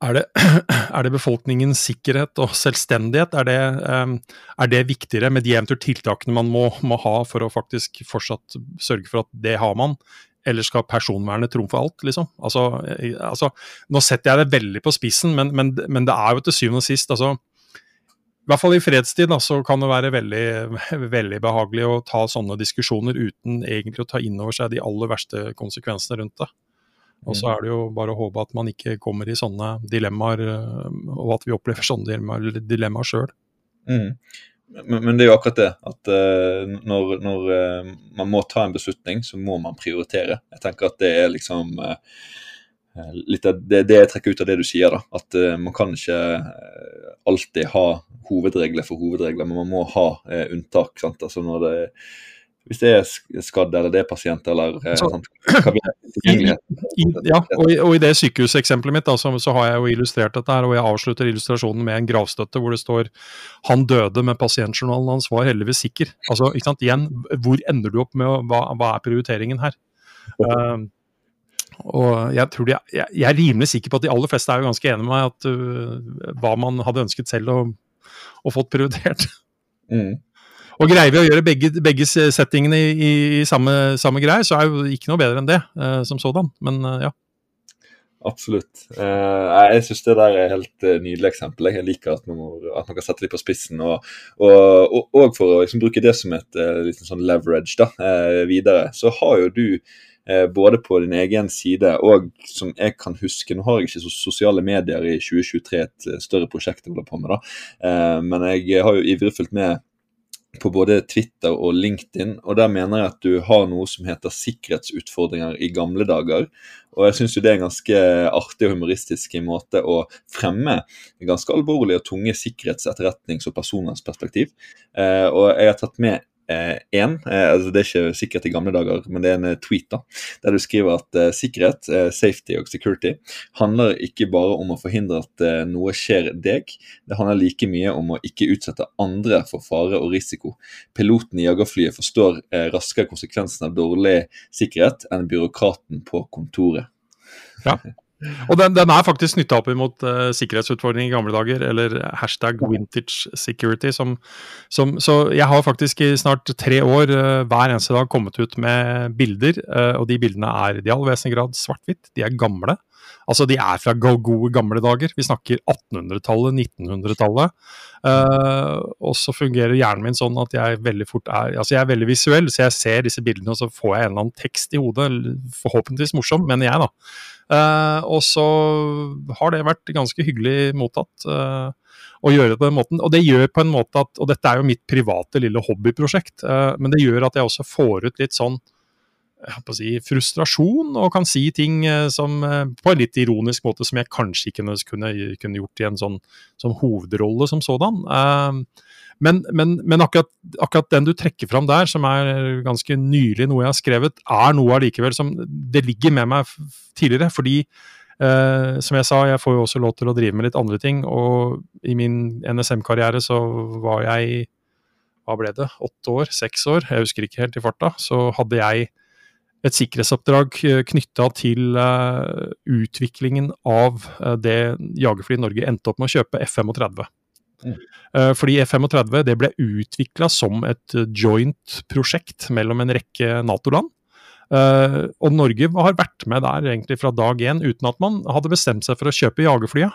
er det, er det, befolkningens sikkerhet og selvstendighet? Er det, er det viktigere med de eventuelle tiltakene man må, må, ha for å faktisk fortsatt sørge for at det har man? Eller skal personvernet trumfe alt, liksom? Altså, altså, nå setter jeg det veldig på spissen, men, men, men, det er jo til syvende og sist altså, i hvert fall i fredstid da, så kan det være veldig, veldig behagelig å ta sånne diskusjoner uten egentlig å ta inn over seg de aller verste konsekvensene rundt det. Og så mm. er det jo bare å håpe at man ikke kommer i sånne dilemmaer, øh, og at vi opplever sånne dilemmaer, dilemmaer sjøl. Mm. Men, men, det er jo akkurat det, at uh, når, når uh, man må ta en beslutning, så må man prioritere. Jeg tenker at det er liksom uh, litt av det, det, jeg trekker ut av det du sier, da. At man kan ikke alltid ha hovedregler for hovedregler, men man må ha unntak. sant? Altså når det hvis det er skadd eller det er pasient eller eh, så, i, Ja, og i, og i det sykehuseksempelet mitt da, så, så, har jeg jo illustrert dette her, og jeg avslutter illustrasjonen med en gravstøtte hvor det står 'Han døde, men pasientjournalen hans var heldigvis sikker'. Altså, ikke sant, igjen, hvor ender du opp med å, hva, hva er prioriteringen her? Uh, og jeg, tror de, jeg, jeg, er rimelig sikker på at de aller fleste er jo ganske enige med meg at uh, hva man hadde ønsket selv å, og fått prioritert. Mm. Og greier vi å gjøre begge, begge settingene i, i, samme, samme greie, så er jo ikke noe bedre enn det uh, som sådan. Men uh, ja. Absolutt. Uh, jeg syns det der er et helt nydelig eksempel. Jeg liker at man, må, at man kan sette det på spissen. Og, og, og for å liksom, bruke det som et liksom sånn leverage da, videre, så har jo du både på din egen side og som jeg kan huske Nå har jeg ikke sosiale medier i 2023, et større prosjekt jeg holder på med, da. men jeg har jo ivrig fulgt med på både Twitter og LinkedIn, og der mener jeg at du har noe som heter sikkerhetsutfordringer i gamle dager. Og jeg syns det er en ganske artig og humoristisk måte å fremme ganske alvorlige og tunge sikkerhets-, etterretnings- og personvernsperspektiv. Eh, og jeg har tatt med én. Eh, eh, altså det er ikke sikkert i gamle dager, men det er en eh, tweet da, der du skriver at sikkerhet, safety og security handler ikke bare om å forhindre at noe skjer deg, det handler like mye om å ikke utsette andre for fare og risiko. Piloten i jagerflyet forstår raskere konsekvensen av dårlig sikkerhet enn byråkraten på kontoret. Ja, Og den, den, er faktisk nytta opp imot uh, sikkerhetsutfordringer i gamle dager, eller hashtag vintage security. Som, som, så jeg har faktisk i snart tre år uh, hver eneste dag kommet ut med bilder, uh, og de bildene er i all vesentlig grad svart-hvitt. De er gamle. Altså, de er fra gode, gamle dager. Vi snakker 1800-tallet, 1900-tallet. Uh, og så fungerer hjernen min sånn at jeg veldig fort er Altså, jeg er veldig visuell, så jeg ser disse bildene, og så får jeg en eller annen tekst i hodet. Forhåpentligvis morsom, mener jeg, da. Uh, og så har det vært ganske hyggelig mottatt uh, å gjøre det på den måten. Og det gjør på en måte at, og dette er jo mitt private lille hobbyprosjekt, uh, men det gjør at jeg også får ut litt sånn si, frustrasjon, og kan si ting som, på en litt ironisk måte som jeg kanskje ikke kunne, kunne gjort i en sånn som hovedrolle som sådan. Uh, men, men, men akkurat, akkurat, den du trekker fram der, som er ganske nylig noe jeg har skrevet, er noe allikevel som Det ligger med meg tidligere. Fordi, Uh, som jeg sa, jeg får jo også lov til å drive med litt andre ting. Og i min NSM-karriere så var jeg hva ble det, åtte år, seks år, jeg husker ikke helt i farta, så hadde jeg et sikkerhetsoppdrag knytta til uh, utviklingen av uh, det jagerflyet Norge endte opp med å kjøpe, F-35. Mm. Eh, fordi F-35 det ble utvikla som et joint-prosjekt mellom en rekke Nato-land. Uh, og Norge har vært med der egentlig fra dag én, uten at man hadde bestemt seg for å kjøpe jagerflya.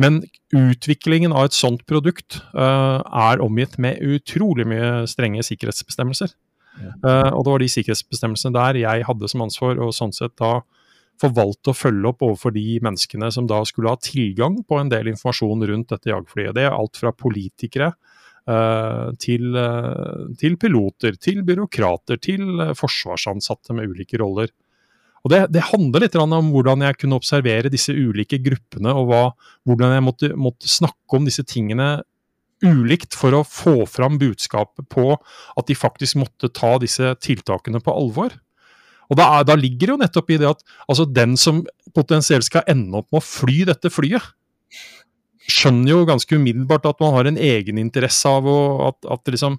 Men utviklingen av et sånt produkt uh, er omgitt med utrolig mye strenge sikkerhetsbestemmelser. Uh, og det var de sikkerhetsbestemmelsene der jeg hadde som ansvar, og sånn sett da forvalte å følge opp overfor de menneskene som da skulle ha tilgang på en del informasjon rundt dette jagerflyet. Det er alt fra politikere uh, til, uh, til, piloter, til byråkrater, til forsvarsansatte med ulike roller. Og det, det, handler litt om hvordan jeg kunne observere disse ulike gruppene, og hva, hvordan jeg måtte, måtte, snakke om disse tingene ulikt for å få fram budskapet på at de faktisk måtte ta disse tiltakene på alvor. Og da, er, da ligger det jo nettopp i det at altså den som potensielt skal ende opp med å fly dette flyet, skjønner jo ganske umiddelbart at man har en egeninteresse av å, at, at, liksom,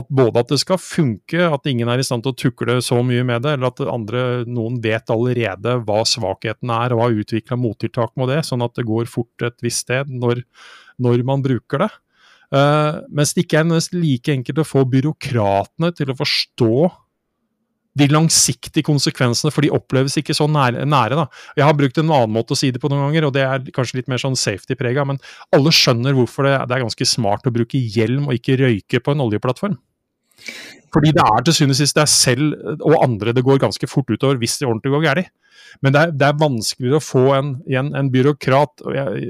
at både at det skal funke, at ingen er i stand til å tukle så mye med det, eller at andre, noen vet allerede hva svakheten er og har utvikla mottiltak med det, sånn at det går fort et visst sted når, når man bruker det. Uh, mens det ikke er like enkelt å få byråkratene til å forstå de langsiktige konsekvensene, for de oppleves ikke så nære. nære. Jeg har brukt en annen måte å si det på noen ganger, og det er kanskje litt mer sånn safety-prega, men alle skjønner hvorfor det, er ganske smart å bruke hjelm og ikke røyke på en oljeplattform. Fordi det er til syvende og sist deg selv og andre det går ganske fort utover hvis det ordentlig går galt. Men det er, det er, vanskeligere å få en, en, en byråkrat jeg,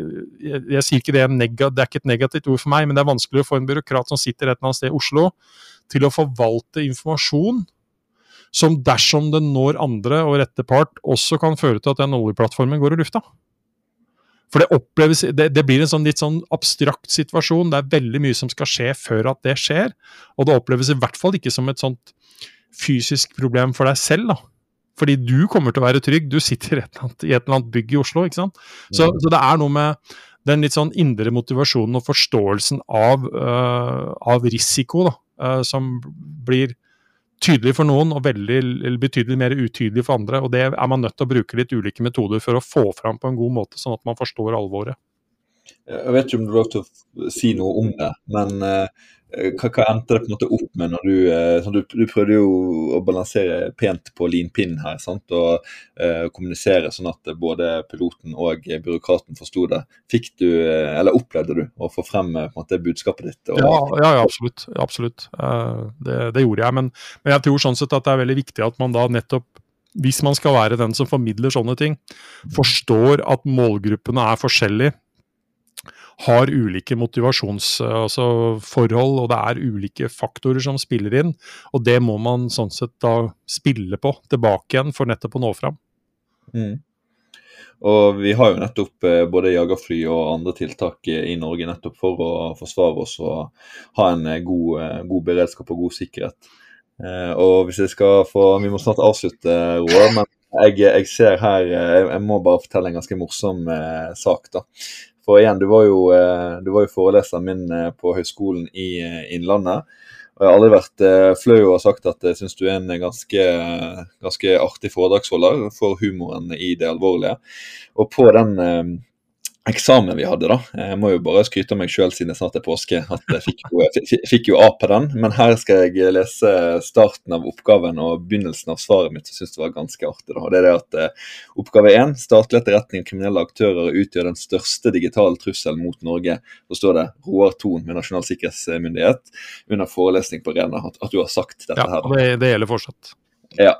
jeg, jeg, sier ikke det, det er ikke et negativt ord for meg, men det er vanskeligere å få en byråkrat som sitter et eller annet sted i Oslo, til å forvalte informasjon som dersom den når andre og rette part, også kan føre til at den oljeplattformen går i lufta. For det oppleves det, det, blir en sånn litt sånn abstrakt situasjon. Det er veldig mye som skal skje før at det skjer. Og det oppleves i hvert fall ikke som et sånt fysisk problem for deg selv. da. Fordi du kommer til å være trygg. Du sitter i et annet, et eller annet bygg i Oslo. ikke sant? Så, mm. så, det er noe med den litt sånn indre motivasjonen og forståelsen av, uh, av risiko da, uh, som blir tydelig for noen og veldig, eller betydelig mer utydelig for andre. og Det er man nødt til å bruke litt ulike metoder for å få fram på en god måte, sånn at man forstår alvoret. Jeg vet ikke om du har lov til å si noe om det, men uh, Eh, hva, hva, endte det på en måte opp med når du eh, sånn, du, du, prøvde jo å balansere pent på linpinnen her sant? og uh, kommunisere sånn at både piloten og byråkraten forsto det. Fikk du, eller Opplevde du å få frem på en måte, budskapet ditt? Og... Ja, ja, absolutt. absolutt. Det, det, gjorde jeg. Men, men, jeg tror sånn sett at det er veldig viktig at man da nettopp hvis man skal være den som formidler sånne ting, forstår at målgruppene er forskjellige har ulike motivasjonsforhold, altså og det er ulike faktorer som spiller inn. Og det må man sånn sett da spille på tilbake igjen for nettopp å nå fram. Mm. Og vi har jo nettopp eh, både jagerfly og andre tiltak i Norge nettopp for å forsvare oss og ha en eh, god, eh, god beredskap og god sikkerhet. Og hvis jeg skal få Vi må snart avslutte, Roar. men jeg, jeg, ser her Jeg må bare fortelle en ganske morsom sak. da. For igjen, du var jo, eh, du var jo foreleseren min eh, på Høgskolen i eh, Innlandet. Og jeg har aldri vært flau og sagt at jeg syns du er en ganske, ganske artig foredragsholder for humoren i det alvorlige. Og på den eksamen vi hadde, da. Jeg må jo bare skryte av meg sjøl siden det snart er påske, at jeg fikk jo, jeg fikk jo A på den. Men her skal jeg lese starten av oppgaven og begynnelsen av svaret mitt. Jeg syns det var ganske artig. da. Og det er det at uh, Oppgave én. Statlig etterretning og kriminelle aktører utgjør den største digitale trusselen mot Norge. Så står det Roar Thon med Nasjonal sikkerhetsmyndighet under forelesning på Rena at, at, du har sagt dette her. Ja, det, det gjelder fortsatt. Ja.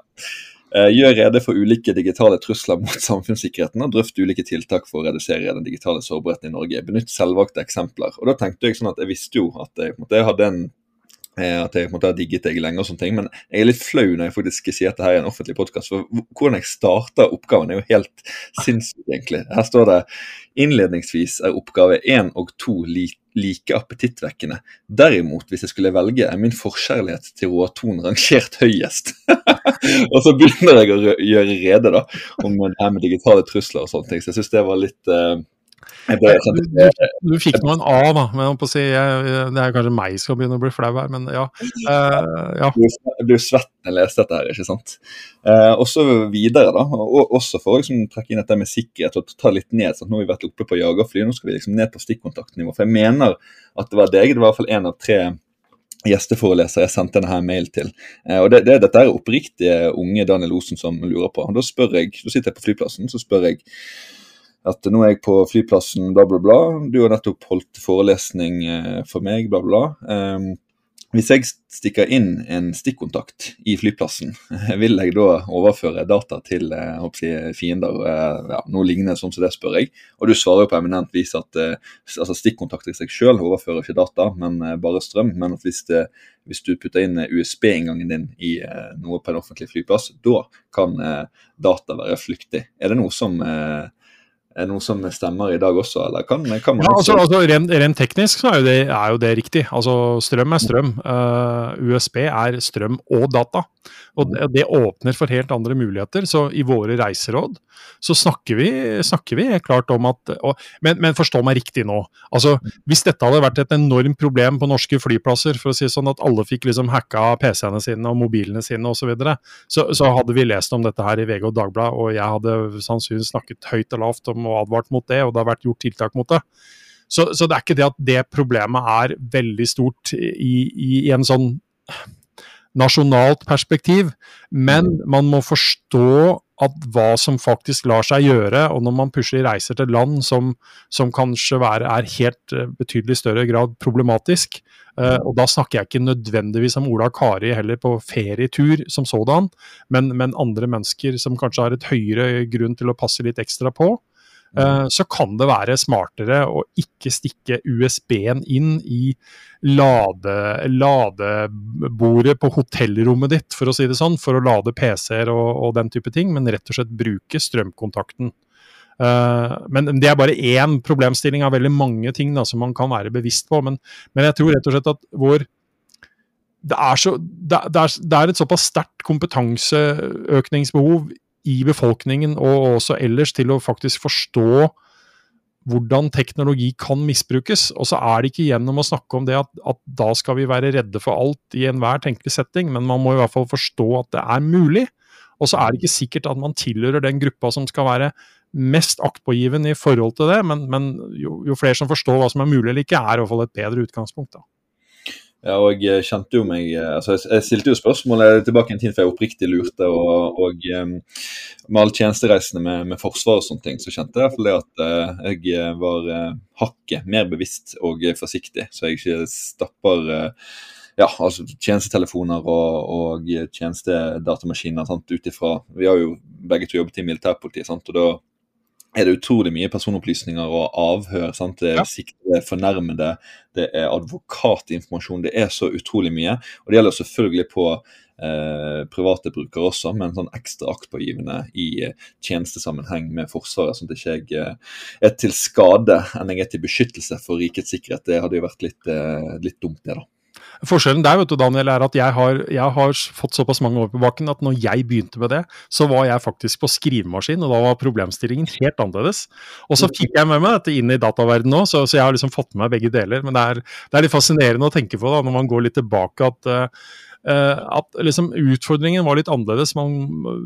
Eh, gjør rede for ulike digitale trusler mot samfunnssikkerheten og drøft ulike tiltak for å redusere den digitale sårbarheten i Norge. Benytt selvvalgte eksempler. Og da tenkte Jeg sånn at jeg visste jo at jeg, jeg hadde en at jeg på en måte, har digget deg lenge, og sånne ting, men jeg er litt flau når jeg faktisk skal si at dette her er en offentlig podkast. For hvordan jeg starter oppgaven, er jo helt sinnssykt, egentlig. Her står det innledningsvis er oppgave én og to like appetittvekkende. Derimot, hvis jeg skulle velge, er min forkjærlighet til råton rangert høyest. og så begynner jeg å gjøre rede da, om det her med digitale trusler og sånne ting. Så jeg syns det var litt uh, du, du, fikk nå en A, da. Men si, det er kanskje meg som skal begynne å bli flau her, men ja. Uh, ja. Jeg blir svett når jeg leser dette her, ikke sant. Uh, og så videre, da. Og, også for å liksom, trekke inn dette med sikkerhet og ta litt ned. Sånn, Nå har vi vært oppe på jagerfly, nå skal vi liksom ned på stikkontaktnivå. For jeg mener at det var deg, det var i hvert fall en av tre gjesteforelesere jeg sendte denne mail til. Uh, og det, det, Dette er oppriktige unge Daniel Osen som lurer på. Og Da spør jeg, da sitter jeg på flyplassen så spør jeg at nå er jeg på flyplassen, bla, bla, bla. Du har nettopp holdt forelesning eh, for meg, bla, bla. Um, hvis jeg stikker inn en stikkontakt i flyplassen, vil jeg da overføre data til jeg, fiender? Eh, ja, noe lignende sånn som det, spør jeg. Og du svarer jo på eminent vis at altså stikkontakt i seg selv overfører ikke data, men bare strøm. Men at hvis, det, hvis du putter inn USB-inngangen din i noe på en offentlig flyplass, da kan data være flyktig. Er det noe som er noe som stemmer i dag også, eller kan, kan man ja, altså, altså rent, rent, teknisk så er jo, det, er jo, det, riktig. Altså Strøm er strøm. Uh, USB er strøm og data. Og det, det, åpner for helt andre muligheter. Så i våre reiseråd så snakker vi, snakker vi klart om at og, men, men, forstå meg riktig nå. Altså, Hvis dette hadde vært et enormt problem på norske flyplasser, for å si sånn at alle fikk liksom hacka PC-ene sine og mobilene sine osv., så, videre, så så hadde vi lest om dette her i VG og Dagbladet, og jeg hadde sannsynligvis snakket høyt og lavt om og advart mot det, og det har vært gjort tiltak mot det. Så, så, det er ikke det at det problemet er veldig stort i, i, i en sånn nasjonalt perspektiv, men man må forstå at hva som faktisk lar seg gjøre, og når man plutselig reiser til land som, som kanskje være, er helt uh, betydelig større grad problematisk, uh, og da snakker jeg ikke nødvendigvis om Ola Kari heller på ferietur som sådan, men, men andre mennesker som kanskje har et høyere grunn til å passe litt ekstra på, Eh, så kan det være smartere å ikke stikke USB-en inn i lade, ladebordet på hotellrommet ditt, for å si det sånn, for å lade PC-er og, og, den type ting, men rett og slett bruke strømkontakten. Uh, men det er bare én problemstilling av veldig mange ting da, som man kan være bevisst på. Men, men jeg tror rett og slett at vår det er, så, det, er, det er, et såpass sterkt kompetanseøkningsbehov i befolkningen og også ellers til å faktisk forstå hvordan teknologi kan misbrukes. Og så er det ikke gjennom å snakke om det at, at, da skal vi være redde for alt i enhver tenkelig setting, men man må i hvert fall forstå at det er mulig. Og så er det ikke sikkert at man tilhører den gruppa som skal være mest aktpågiven i forhold til det, men, men jo, jo, flere som forstår hva som er mulig eller ikke, er i hvert fall et bedre utgangspunkt. da. Og jeg kjente jo meg eh, altså Jeg stilte jo spørsmålet tilbake en tid før jeg oppriktig lurte. Og, og med alle tjenestereisene med, med Forsvaret og sånne ting, så kjente jeg iallfall det at jeg var hakket mer bevisst og forsiktig, så jeg ikke stapper ja, altså tjenestetelefoner og, og tjenestedatamaskiner ut ifra Vi har jo begge to jobbet i militærpolitiet, sant? og da er det utrolig mye personopplysninger og avhør. Sant? Det er ja. siktede, fornærmede, det er advokatinformasjon. Det er så utrolig mye. Og det gjelder selvfølgelig på eh, private brukere også, men sånn ekstra aktpågivende i eh, tjenestesammenheng med Forsvaret. Sånn at ikke jeg eh, er til skade enn jeg er til beskyttelse for rikets sikkerhet. Det hadde jo vært litt, eh, litt dumt, det, da. Forskjellen der vet du, Daniel, er at jeg har, jeg har, fått såpass mange år på bakken at når jeg begynte med det, så var jeg faktisk på skrivemaskin, og da var problemstillingen helt annerledes. Og så fikk jeg med meg dette inn i dataverdenen òg, så, så, jeg har liksom fått med meg begge deler. Men det er, det er litt fascinerende å tenke på da, når man går litt tilbake at uh, at liksom utfordringen var litt annerledes. Man,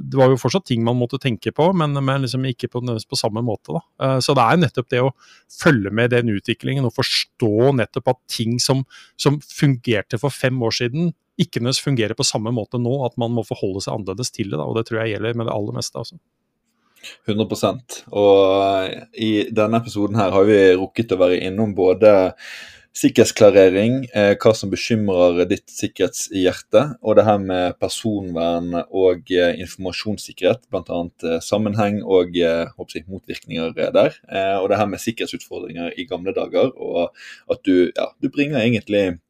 det var jo fortsatt ting man måtte tenke på, men, men liksom ikke på, på, samme måte. Da. Eh, så det er nettopp det å følge med den utviklingen og forstå nettopp at ting som, som fungerte for fem år siden, ikke nødvendigvis fungerer på samme måte nå. At man må forholde seg annerledes til det. Da, og det tror jeg gjelder med det aller meste. altså. 100% Og i denne episoden her har vi rukket å være innom både sikkerhetsklarering, eh, hva som bekymrer ditt sikkerhetshjerte, og det her med personvern og eh, informasjonssikkerhet, bl.a. Eh, sammenheng og eh, jeg, motvirkninger der. Eh, og det her med sikkerhetsutfordringer i gamle dager, og at du, ja, du bringer egentlig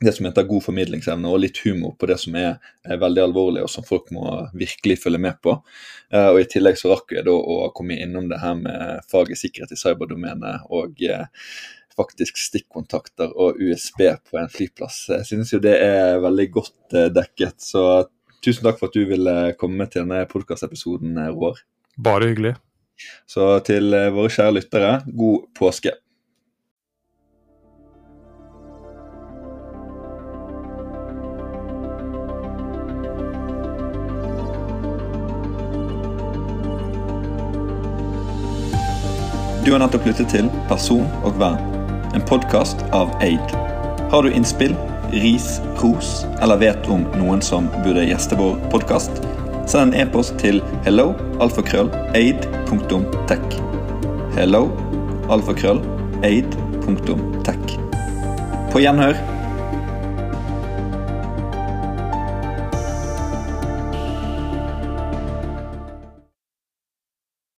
det som heter god formidlingsevne, og litt humor på det som er, er veldig alvorlig, og som folk må virkelig følge med på. Eh, og I tillegg så rakk jeg da å komme innom det her med faget sikkerhet i cyberdomenet og uh, faktisk stikkontakter og USB på en flyplass. Jeg synes jo det er veldig godt eh, dekket. Så tusen takk for at du ville komme til denne podkastepisoden, eh, Roar. Bare hyggelig. Så til eh, våre kjære lyttere, god påske. Du har nettopp lyttet til Person og vern en podkast av Aid. Har du innspill, ris, ros eller vet om noen som burde gjeste vår podkast? Send en e-post til hello, alfakrøll, aid.tech. Hello, alfakrøll, aid.tech. På gjenhør.